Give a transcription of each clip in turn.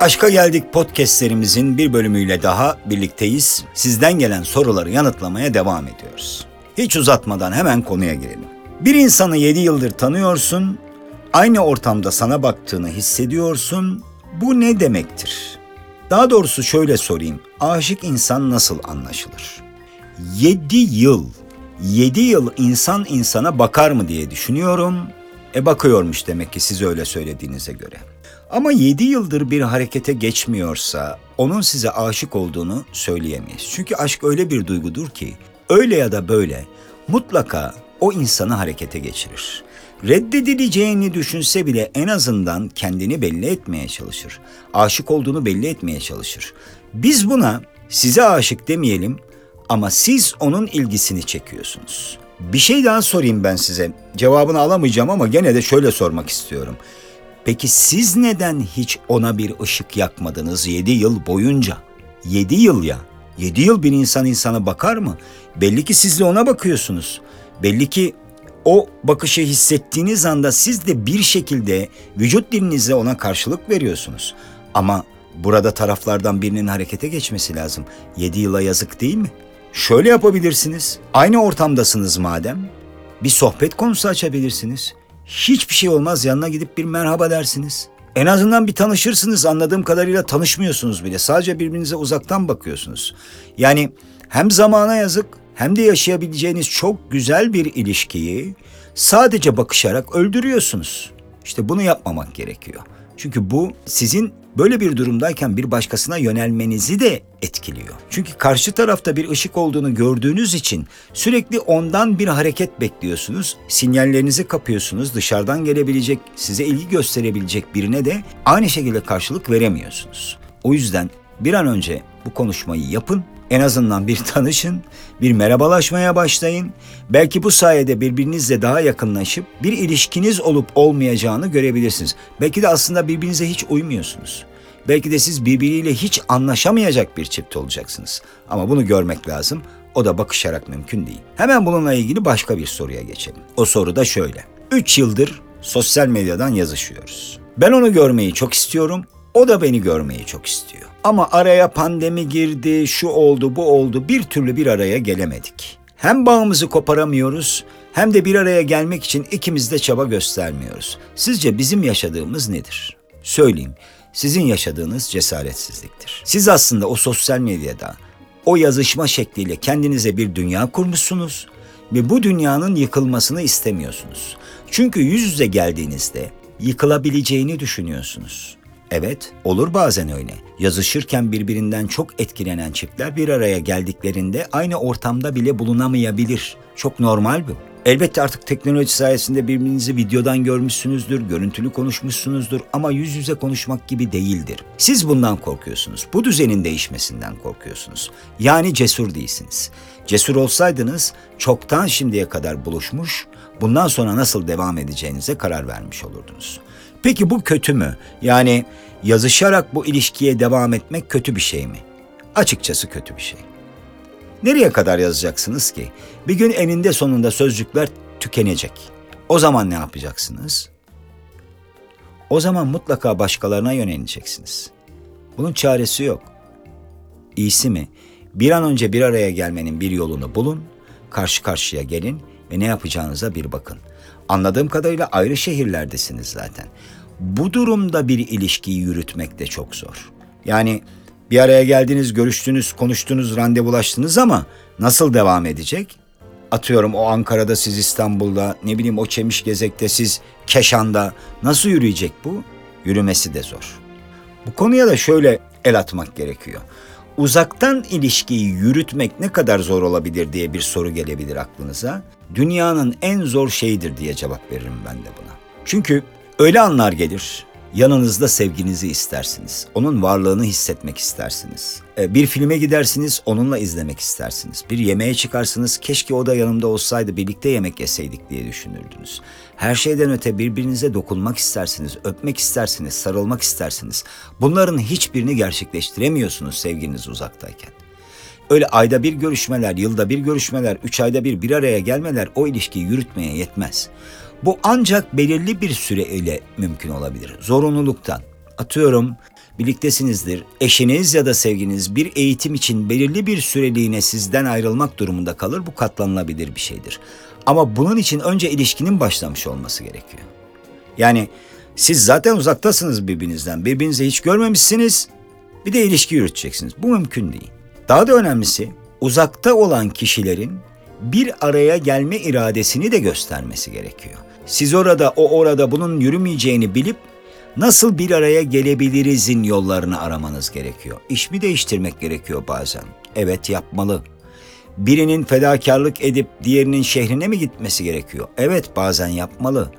Aşka Geldik podcastlerimizin bir bölümüyle daha birlikteyiz. Sizden gelen soruları yanıtlamaya devam ediyoruz. Hiç uzatmadan hemen konuya girelim. Bir insanı 7 yıldır tanıyorsun, aynı ortamda sana baktığını hissediyorsun. Bu ne demektir? Daha doğrusu şöyle sorayım. Aşık insan nasıl anlaşılır? 7 yıl, 7 yıl insan insana bakar mı diye düşünüyorum. E bakıyormuş demek ki siz öyle söylediğinize göre. Ama 7 yıldır bir harekete geçmiyorsa onun size aşık olduğunu söyleyemeyiz. Çünkü aşk öyle bir duygudur ki öyle ya da böyle mutlaka o insanı harekete geçirir. Reddedileceğini düşünse bile en azından kendini belli etmeye çalışır. Aşık olduğunu belli etmeye çalışır. Biz buna size aşık demeyelim ama siz onun ilgisini çekiyorsunuz. Bir şey daha sorayım ben size. Cevabını alamayacağım ama gene de şöyle sormak istiyorum. Peki siz neden hiç ona bir ışık yakmadınız 7 yıl boyunca? 7 yıl ya. 7 yıl bir insan insana bakar mı? Belli ki siz de ona bakıyorsunuz. Belli ki o bakışı hissettiğiniz anda siz de bir şekilde vücut dilinizle ona karşılık veriyorsunuz. Ama burada taraflardan birinin harekete geçmesi lazım. 7 yıla yazık değil mi? Şöyle yapabilirsiniz. Aynı ortamdasınız madem. Bir sohbet konusu açabilirsiniz. Hiçbir şey olmaz yanına gidip bir merhaba dersiniz. En azından bir tanışırsınız anladığım kadarıyla tanışmıyorsunuz bile. Sadece birbirinize uzaktan bakıyorsunuz. Yani hem zamana yazık hem de yaşayabileceğiniz çok güzel bir ilişkiyi sadece bakışarak öldürüyorsunuz. İşte bunu yapmamak gerekiyor. Çünkü bu sizin böyle bir durumdayken bir başkasına yönelmenizi de etkiliyor. Çünkü karşı tarafta bir ışık olduğunu gördüğünüz için sürekli ondan bir hareket bekliyorsunuz. Sinyallerinizi kapıyorsunuz. Dışarıdan gelebilecek, size ilgi gösterebilecek birine de aynı şekilde karşılık veremiyorsunuz. O yüzden bir an önce bu konuşmayı yapın. En azından bir tanışın, bir merhabalaşmaya başlayın. Belki bu sayede birbirinizle daha yakınlaşıp bir ilişkiniz olup olmayacağını görebilirsiniz. Belki de aslında birbirinize hiç uymuyorsunuz. Belki de siz birbiriyle hiç anlaşamayacak bir çift olacaksınız. Ama bunu görmek lazım. O da bakışarak mümkün değil. Hemen bununla ilgili başka bir soruya geçelim. O soru da şöyle. 3 yıldır sosyal medyadan yazışıyoruz. Ben onu görmeyi çok istiyorum. O da beni görmeyi çok istiyor. Ama araya pandemi girdi, şu oldu, bu oldu. Bir türlü bir araya gelemedik. Hem bağımızı koparamıyoruz hem de bir araya gelmek için ikimiz de çaba göstermiyoruz. Sizce bizim yaşadığımız nedir? Söyleyeyim. Sizin yaşadığınız cesaretsizliktir. Siz aslında o sosyal medyada o yazışma şekliyle kendinize bir dünya kurmuşsunuz ve bu dünyanın yıkılmasını istemiyorsunuz. Çünkü yüz yüze geldiğinizde yıkılabileceğini düşünüyorsunuz. Evet, olur bazen öyle. Yazışırken birbirinden çok etkilenen çiftler bir araya geldiklerinde aynı ortamda bile bulunamayabilir. Çok normal bu. Elbette artık teknoloji sayesinde birbirinizi videodan görmüşsünüzdür, görüntülü konuşmuşsunuzdur ama yüz yüze konuşmak gibi değildir. Siz bundan korkuyorsunuz. Bu düzenin değişmesinden korkuyorsunuz. Yani cesur değilsiniz. Cesur olsaydınız çoktan şimdiye kadar buluşmuş, bundan sonra nasıl devam edeceğinize karar vermiş olurdunuz. Peki bu kötü mü? Yani yazışarak bu ilişkiye devam etmek kötü bir şey mi? Açıkçası kötü bir şey. Nereye kadar yazacaksınız ki? Bir gün eninde sonunda sözcükler tükenecek. O zaman ne yapacaksınız? O zaman mutlaka başkalarına yöneleceksiniz. Bunun çaresi yok. İyisi mi? Bir an önce bir araya gelmenin bir yolunu bulun, karşı karşıya gelin ve ne yapacağınıza bir bakın. Anladığım kadarıyla ayrı şehirlerdesiniz zaten. Bu durumda bir ilişkiyi yürütmek de çok zor. Yani bir araya geldiniz, görüştünüz, konuştunuz, randevulaştınız ama nasıl devam edecek? Atıyorum o Ankara'da siz İstanbul'da, ne bileyim o Çemişgezek'te siz Keşan'da nasıl yürüyecek bu? Yürümesi de zor. Bu konuya da şöyle el atmak gerekiyor. Uzaktan ilişkiyi yürütmek ne kadar zor olabilir diye bir soru gelebilir aklınıza. Dünyanın en zor şeyidir diye cevap veririm ben de buna. Çünkü öyle anlar gelir, yanınızda sevginizi istersiniz. Onun varlığını hissetmek istersiniz. E, Bir filme gidersiniz, onunla izlemek istersiniz. Bir yemeğe çıkarsınız, keşke o da yanımda olsaydı, birlikte yemek yeseydik diye düşünürdünüz. Her şeyden öte birbirinize dokunmak istersiniz, öpmek istersiniz, sarılmak istersiniz. Bunların hiçbirini gerçekleştiremiyorsunuz sevginiz uzaktayken. Öyle ayda bir görüşmeler, yılda bir görüşmeler, üç ayda bir bir araya gelmeler o ilişkiyi yürütmeye yetmez. Bu ancak belirli bir süre ile mümkün olabilir. Zorunluluktan. Atıyorum birliktesinizdir. Eşiniz ya da sevginiz bir eğitim için belirli bir süreliğine sizden ayrılmak durumunda kalır. Bu katlanılabilir bir şeydir. Ama bunun için önce ilişkinin başlamış olması gerekiyor. Yani siz zaten uzaktasınız birbirinizden. Birbirinizi hiç görmemişsiniz. Bir de ilişki yürüteceksiniz. Bu mümkün değil. Daha da önemlisi uzakta olan kişilerin bir araya gelme iradesini de göstermesi gerekiyor. Siz orada, o orada bunun yürümeyeceğini bilip nasıl bir araya gelebilirizin yollarını aramanız gerekiyor. İş mi değiştirmek gerekiyor bazen? Evet yapmalı. Birinin fedakarlık edip diğerinin şehrine mi gitmesi gerekiyor? Evet bazen yapmalı.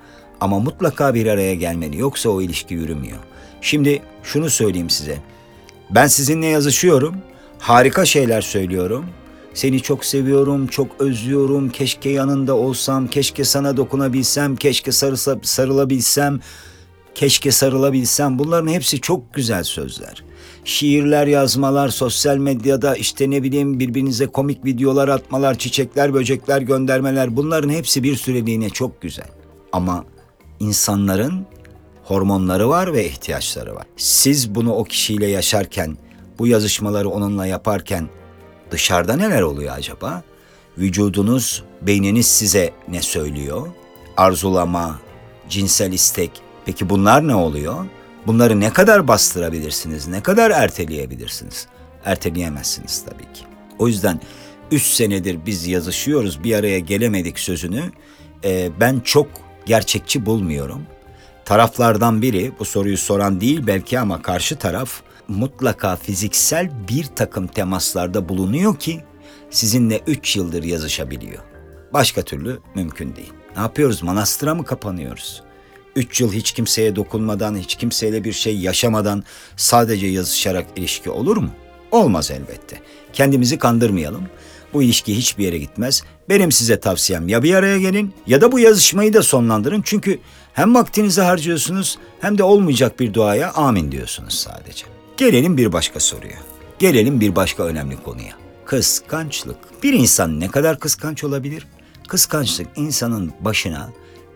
Ama mutlaka bir araya gelmeli yoksa o ilişki yürümüyor. Şimdi şunu söyleyeyim size. Ben sizinle yazışıyorum. Harika şeyler söylüyorum. Seni çok seviyorum, çok özlüyorum. Keşke yanında olsam, keşke sana dokunabilsem, keşke sarısa, sarılabilsem, keşke sarılabilsem. Bunların hepsi çok güzel sözler. Şiirler yazmalar, sosyal medyada işte ne bileyim birbirinize komik videolar atmalar, çiçekler, böcekler göndermeler bunların hepsi bir süreliğine çok güzel. Ama insanların hormonları var ve ihtiyaçları var. Siz bunu o kişiyle yaşarken, bu yazışmaları onunla yaparken dışarıda neler oluyor acaba? Vücudunuz, beyniniz size ne söylüyor? Arzulama, cinsel istek. Peki bunlar ne oluyor? Bunları ne kadar bastırabilirsiniz? Ne kadar erteleyebilirsiniz? Erteleyemezsiniz tabii ki. O yüzden 3 senedir biz yazışıyoruz, bir araya gelemedik sözünü e, ben çok gerçekçi bulmuyorum. Taraflardan biri bu soruyu soran değil belki ama karşı taraf mutlaka fiziksel bir takım temaslarda bulunuyor ki sizinle 3 yıldır yazışabiliyor. Başka türlü mümkün değil. Ne yapıyoruz? Manastıra mı kapanıyoruz? 3 yıl hiç kimseye dokunmadan, hiç kimseyle bir şey yaşamadan sadece yazışarak ilişki olur mu? Olmaz elbette. Kendimizi kandırmayalım. Bu ilişki hiçbir yere gitmez. Benim size tavsiyem ya bir araya gelin ya da bu yazışmayı da sonlandırın. Çünkü hem vaktinizi harcıyorsunuz hem de olmayacak bir duaya amin diyorsunuz sadece. Gelelim bir başka soruya. Gelelim bir başka önemli konuya. Kıskançlık. Bir insan ne kadar kıskanç olabilir? Kıskançlık insanın başına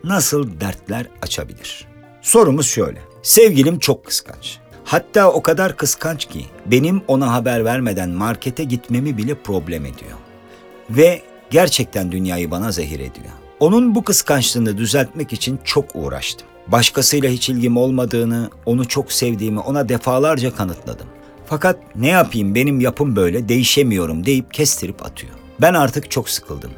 nasıl dertler açabilir? Sorumuz şöyle. Sevgilim çok kıskanç. Hatta o kadar kıskanç ki benim ona haber vermeden markete gitmemi bile problem ediyor. Ve gerçekten dünyayı bana zehir ediyor. Onun bu kıskançlığını düzeltmek için çok uğraştım. Başkasıyla hiç ilgim olmadığını, onu çok sevdiğimi ona defalarca kanıtladım. Fakat ne yapayım benim yapım böyle değişemiyorum deyip kestirip atıyor. Ben artık çok sıkıldım.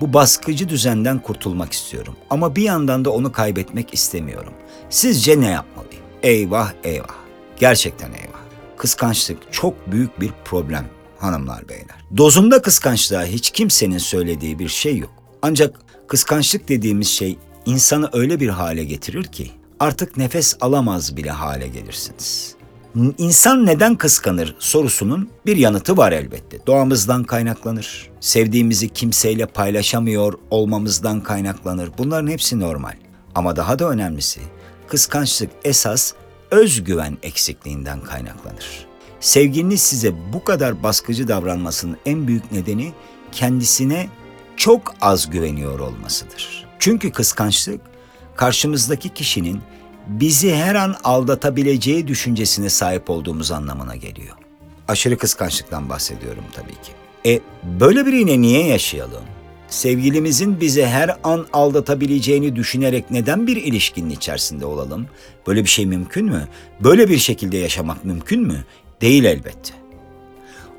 Bu baskıcı düzenden kurtulmak istiyorum ama bir yandan da onu kaybetmek istemiyorum. Sizce ne yapmalıyım? Eyvah eyvah. Gerçekten eyvah. Kıskançlık çok büyük bir problem hanımlar beyler. Dozunda kıskançlığa hiç kimsenin söylediği bir şey yok. Ancak kıskançlık dediğimiz şey insanı öyle bir hale getirir ki artık nefes alamaz bile hale gelirsiniz. İnsan neden kıskanır sorusunun bir yanıtı var elbette. Doğamızdan kaynaklanır. Sevdiğimizi kimseyle paylaşamıyor olmamızdan kaynaklanır. Bunların hepsi normal. Ama daha da önemlisi kıskançlık esas özgüven eksikliğinden kaynaklanır. Sevgiliniz size bu kadar baskıcı davranmasının en büyük nedeni kendisine çok az güveniyor olmasıdır. Çünkü kıskançlık karşımızdaki kişinin bizi her an aldatabileceği düşüncesine sahip olduğumuz anlamına geliyor. Aşırı kıskançlıktan bahsediyorum tabii ki. E böyle biriyle niye yaşayalım? Sevgilimizin bizi her an aldatabileceğini düşünerek neden bir ilişkinin içerisinde olalım? Böyle bir şey mümkün mü? Böyle bir şekilde yaşamak mümkün mü? Değil elbette.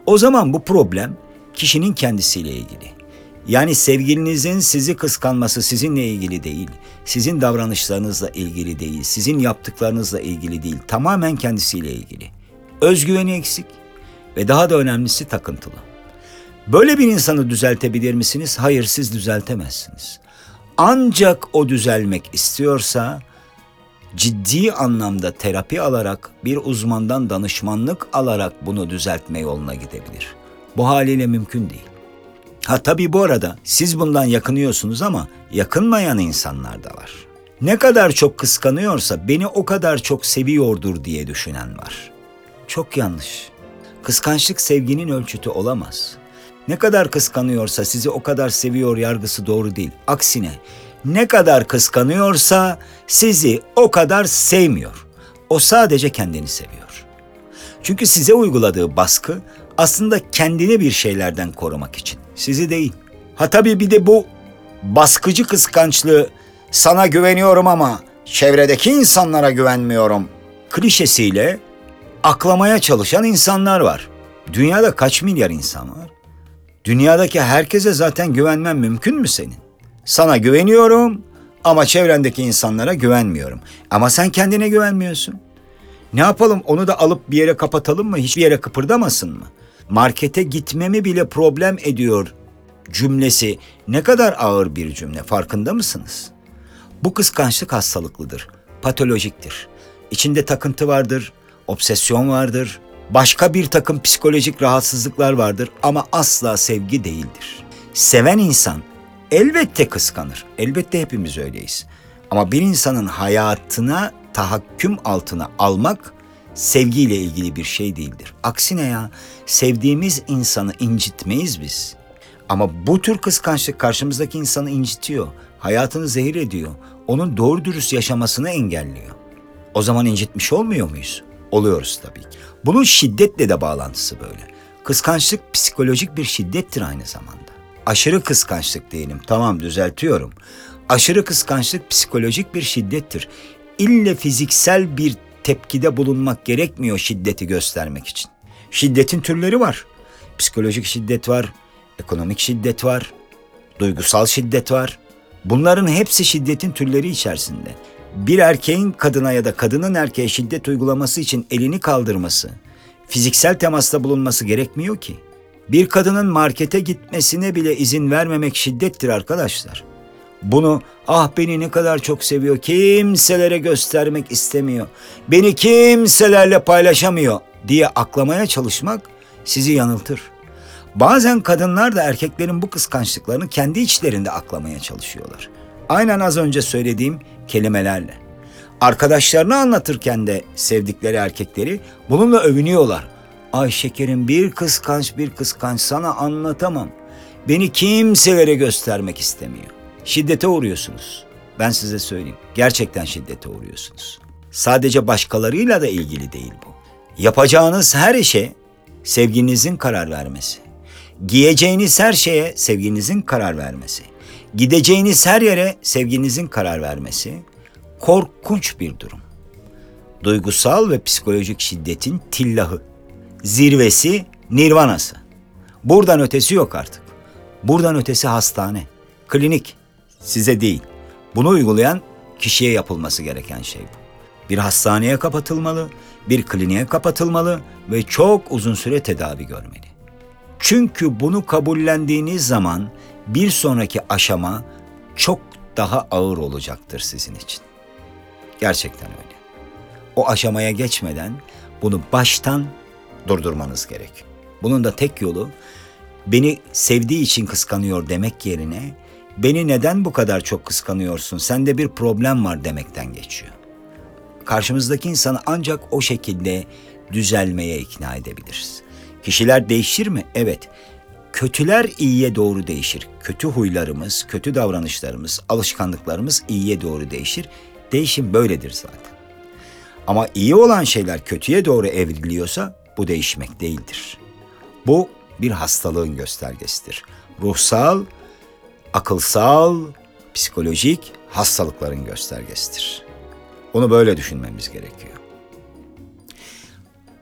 O zaman bu problem kişinin kendisiyle ilgili. Yani sevgilinizin sizi kıskanması sizinle ilgili değil, sizin davranışlarınızla ilgili değil, sizin yaptıklarınızla ilgili değil, tamamen kendisiyle ilgili. Özgüveni eksik ve daha da önemlisi takıntılı. Böyle bir insanı düzeltebilir misiniz? Hayır, siz düzeltemezsiniz. Ancak o düzelmek istiyorsa ciddi anlamda terapi alarak, bir uzmandan danışmanlık alarak bunu düzeltme yoluna gidebilir. Bu haliyle mümkün değil. Ha tabii bu arada siz bundan yakınıyorsunuz ama yakınmayan insanlar da var. Ne kadar çok kıskanıyorsa beni o kadar çok seviyordur diye düşünen var. Çok yanlış. Kıskançlık sevginin ölçütü olamaz. Ne kadar kıskanıyorsa sizi o kadar seviyor yargısı doğru değil. Aksine ne kadar kıskanıyorsa sizi o kadar sevmiyor. O sadece kendini seviyor. Çünkü size uyguladığı baskı aslında kendini bir şeylerden korumak için. Sizi değil. Ha tabii bir de bu baskıcı kıskançlığı sana güveniyorum ama çevredeki insanlara güvenmiyorum klişesiyle aklamaya çalışan insanlar var. Dünyada kaç milyar insan var? Dünyadaki herkese zaten güvenmen mümkün mü senin? Sana güveniyorum ama çevrendeki insanlara güvenmiyorum. Ama sen kendine güvenmiyorsun. Ne yapalım onu da alıp bir yere kapatalım mı? Hiçbir yere kıpırdamasın mı? Markete gitmemi bile problem ediyor cümlesi ne kadar ağır bir cümle farkında mısınız? Bu kıskançlık hastalıklıdır, patolojiktir. İçinde takıntı vardır, obsesyon vardır, başka bir takım psikolojik rahatsızlıklar vardır ama asla sevgi değildir. Seven insan elbette kıskanır. Elbette hepimiz öyleyiz. Ama bir insanın hayatına tahakküm altına almak sevgiyle ilgili bir şey değildir. Aksine ya sevdiğimiz insanı incitmeyiz biz. Ama bu tür kıskançlık karşımızdaki insanı incitiyor. Hayatını zehir ediyor. Onun doğru dürüst yaşamasını engelliyor. O zaman incitmiş olmuyor muyuz? Oluyoruz tabii ki. Bunun şiddetle de bağlantısı böyle. Kıskançlık psikolojik bir şiddettir aynı zamanda. Aşırı kıskançlık diyelim. Tamam düzeltiyorum. Aşırı kıskançlık psikolojik bir şiddettir. İlle fiziksel bir tepkide bulunmak gerekmiyor şiddeti göstermek için. Şiddetin türleri var. Psikolojik şiddet var, ekonomik şiddet var, duygusal şiddet var. Bunların hepsi şiddetin türleri içerisinde. Bir erkeğin kadına ya da kadının erkeğe şiddet uygulaması için elini kaldırması, fiziksel temasta bulunması gerekmiyor ki. Bir kadının markete gitmesine bile izin vermemek şiddettir arkadaşlar. Bunu ah beni ne kadar çok seviyor, kimselere göstermek istemiyor, beni kimselerle paylaşamıyor diye aklamaya çalışmak sizi yanıltır. Bazen kadınlar da erkeklerin bu kıskançlıklarını kendi içlerinde aklamaya çalışıyorlar. Aynen az önce söylediğim kelimelerle. Arkadaşlarını anlatırken de sevdikleri erkekleri bununla övünüyorlar. Ay şekerim bir kıskanç bir kıskanç sana anlatamam. Beni kimselere göstermek istemiyor. Şiddete uğruyorsunuz. Ben size söyleyeyim. Gerçekten şiddete uğruyorsunuz. Sadece başkalarıyla da ilgili değil bu. Yapacağınız her işe sevginizin karar vermesi. Giyeceğiniz her şeye sevginizin karar vermesi. Gideceğiniz her yere sevginizin karar vermesi korkunç bir durum. Duygusal ve psikolojik şiddetin tillahı, zirvesi, nirvanası. Buradan ötesi yok artık. Buradan ötesi hastane, klinik. Size değil. Bunu uygulayan kişiye yapılması gereken şey bu. Bir hastaneye kapatılmalı, bir kliniğe kapatılmalı ve çok uzun süre tedavi görmeli. Çünkü bunu kabullendiğiniz zaman bir sonraki aşama çok daha ağır olacaktır sizin için. Gerçekten öyle. O aşamaya geçmeden bunu baştan durdurmanız gerek. Bunun da tek yolu beni sevdiği için kıskanıyor demek yerine beni neden bu kadar çok kıskanıyorsun? Sende bir problem var demekten geçiyor. Karşımızdaki insanı ancak o şekilde düzelmeye ikna edebiliriz. Kişiler değişir mi? Evet. Kötüler iyiye doğru değişir. Kötü huylarımız, kötü davranışlarımız, alışkanlıklarımız iyiye doğru değişir. Değişim böyledir zaten. Ama iyi olan şeyler kötüye doğru evriliyorsa bu değişmek değildir. Bu bir hastalığın göstergesidir. Ruhsal, akılsal, psikolojik hastalıkların göstergesidir. Onu böyle düşünmemiz gerekiyor.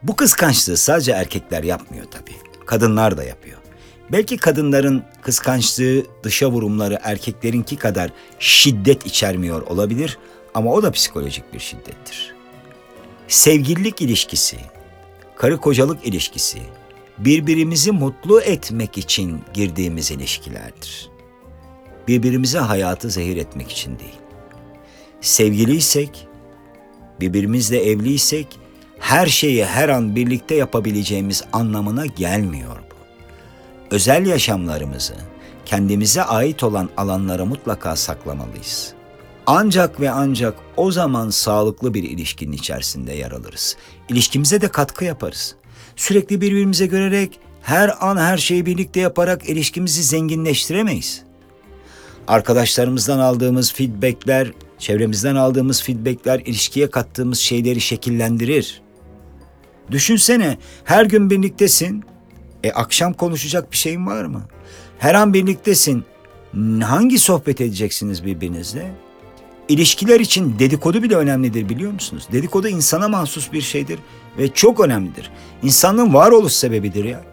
Bu kıskançlığı sadece erkekler yapmıyor tabii. Kadınlar da yapıyor. Belki kadınların kıskançlığı, dışa vurumları erkeklerinki kadar şiddet içermiyor olabilir ama o da psikolojik bir şiddettir. Sevgililik ilişkisi, karı kocalık ilişkisi birbirimizi mutlu etmek için girdiğimiz ilişkilerdir. Birbirimize hayatı zehir etmek için değil. Sevgiliysek, birbirimizle evliysek her şeyi her an birlikte yapabileceğimiz anlamına gelmiyor bu. Özel yaşamlarımızı kendimize ait olan alanlara mutlaka saklamalıyız. Ancak ve ancak o zaman sağlıklı bir ilişkinin içerisinde yer alırız. İlişkimize de katkı yaparız. Sürekli birbirimize görerek her an her şeyi birlikte yaparak ilişkimizi zenginleştiremeyiz. Arkadaşlarımızdan aldığımız feedbackler, çevremizden aldığımız feedbackler ilişkiye kattığımız şeyleri şekillendirir. Düşünsene her gün birliktesin. E akşam konuşacak bir şeyin var mı? Her an birliktesin. Hangi sohbet edeceksiniz birbirinizle? İlişkiler için dedikodu bile önemlidir biliyor musunuz? Dedikodu insana mahsus bir şeydir ve çok önemlidir. İnsanlığın varoluş sebebidir ya.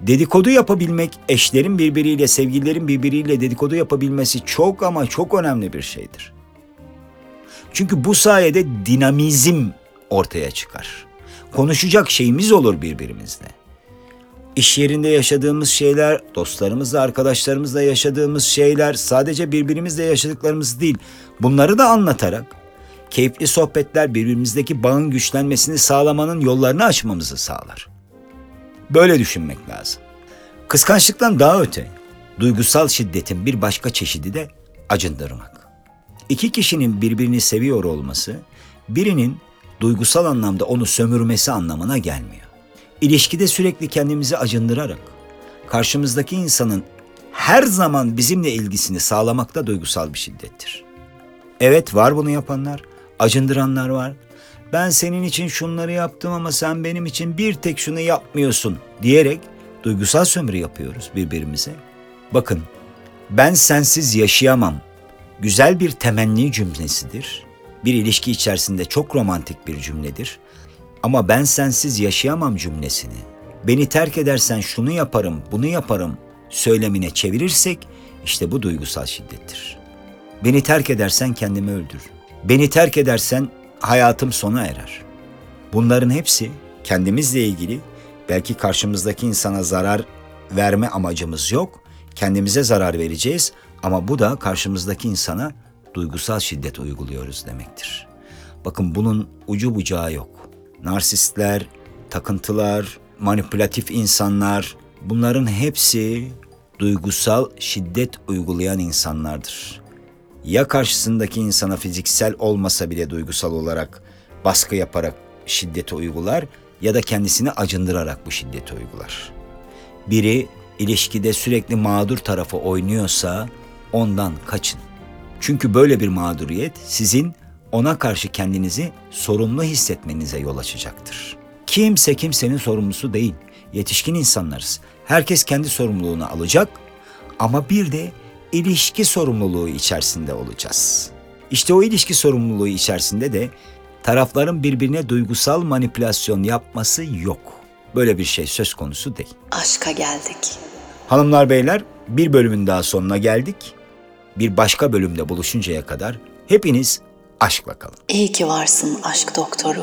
Dedikodu yapabilmek, eşlerin birbiriyle, sevgililerin birbiriyle dedikodu yapabilmesi çok ama çok önemli bir şeydir. Çünkü bu sayede dinamizm ortaya çıkar. Konuşacak şeyimiz olur birbirimizle. İş yerinde yaşadığımız şeyler, dostlarımızla, arkadaşlarımızla yaşadığımız şeyler, sadece birbirimizle yaşadıklarımız değil, bunları da anlatarak keyifli sohbetler birbirimizdeki bağın güçlenmesini sağlamanın yollarını açmamızı sağlar. Böyle düşünmek lazım. Kıskançlıktan daha öte, duygusal şiddetin bir başka çeşidi de acındırmak. İki kişinin birbirini seviyor olması, birinin duygusal anlamda onu sömürmesi anlamına gelmiyor. İlişkide sürekli kendimizi acındırarak, karşımızdaki insanın her zaman bizimle ilgisini sağlamak da duygusal bir şiddettir. Evet var bunu yapanlar, acındıranlar var. Ben senin için şunları yaptım ama sen benim için bir tek şunu yapmıyorsun diyerek duygusal sömürü yapıyoruz birbirimize. Bakın ben sensiz yaşayamam. Güzel bir temenni cümlesidir. Bir ilişki içerisinde çok romantik bir cümledir. Ama ben sensiz yaşayamam cümlesini. Beni terk edersen şunu yaparım, bunu yaparım söylemine çevirirsek işte bu duygusal şiddettir. Beni terk edersen kendimi öldür. Beni terk edersen hayatım sona erer. Bunların hepsi kendimizle ilgili belki karşımızdaki insana zarar verme amacımız yok. Kendimize zarar vereceğiz ama bu da karşımızdaki insana duygusal şiddet uyguluyoruz demektir. Bakın bunun ucu bucağı yok. Narsistler, takıntılar, manipülatif insanlar bunların hepsi duygusal şiddet uygulayan insanlardır ya karşısındaki insana fiziksel olmasa bile duygusal olarak baskı yaparak şiddeti uygular ya da kendisini acındırarak bu şiddeti uygular. Biri ilişkide sürekli mağdur tarafı oynuyorsa ondan kaçın. Çünkü böyle bir mağduriyet sizin ona karşı kendinizi sorumlu hissetmenize yol açacaktır. Kimse kimsenin sorumlusu değil. Yetişkin insanlarız. Herkes kendi sorumluluğunu alacak ama bir de ilişki sorumluluğu içerisinde olacağız. İşte o ilişki sorumluluğu içerisinde de tarafların birbirine duygusal manipülasyon yapması yok. Böyle bir şey söz konusu değil. Aşka geldik. Hanımlar beyler bir bölümün daha sonuna geldik. Bir başka bölümde buluşuncaya kadar hepiniz aşkla kalın. İyi ki varsın aşk doktoru.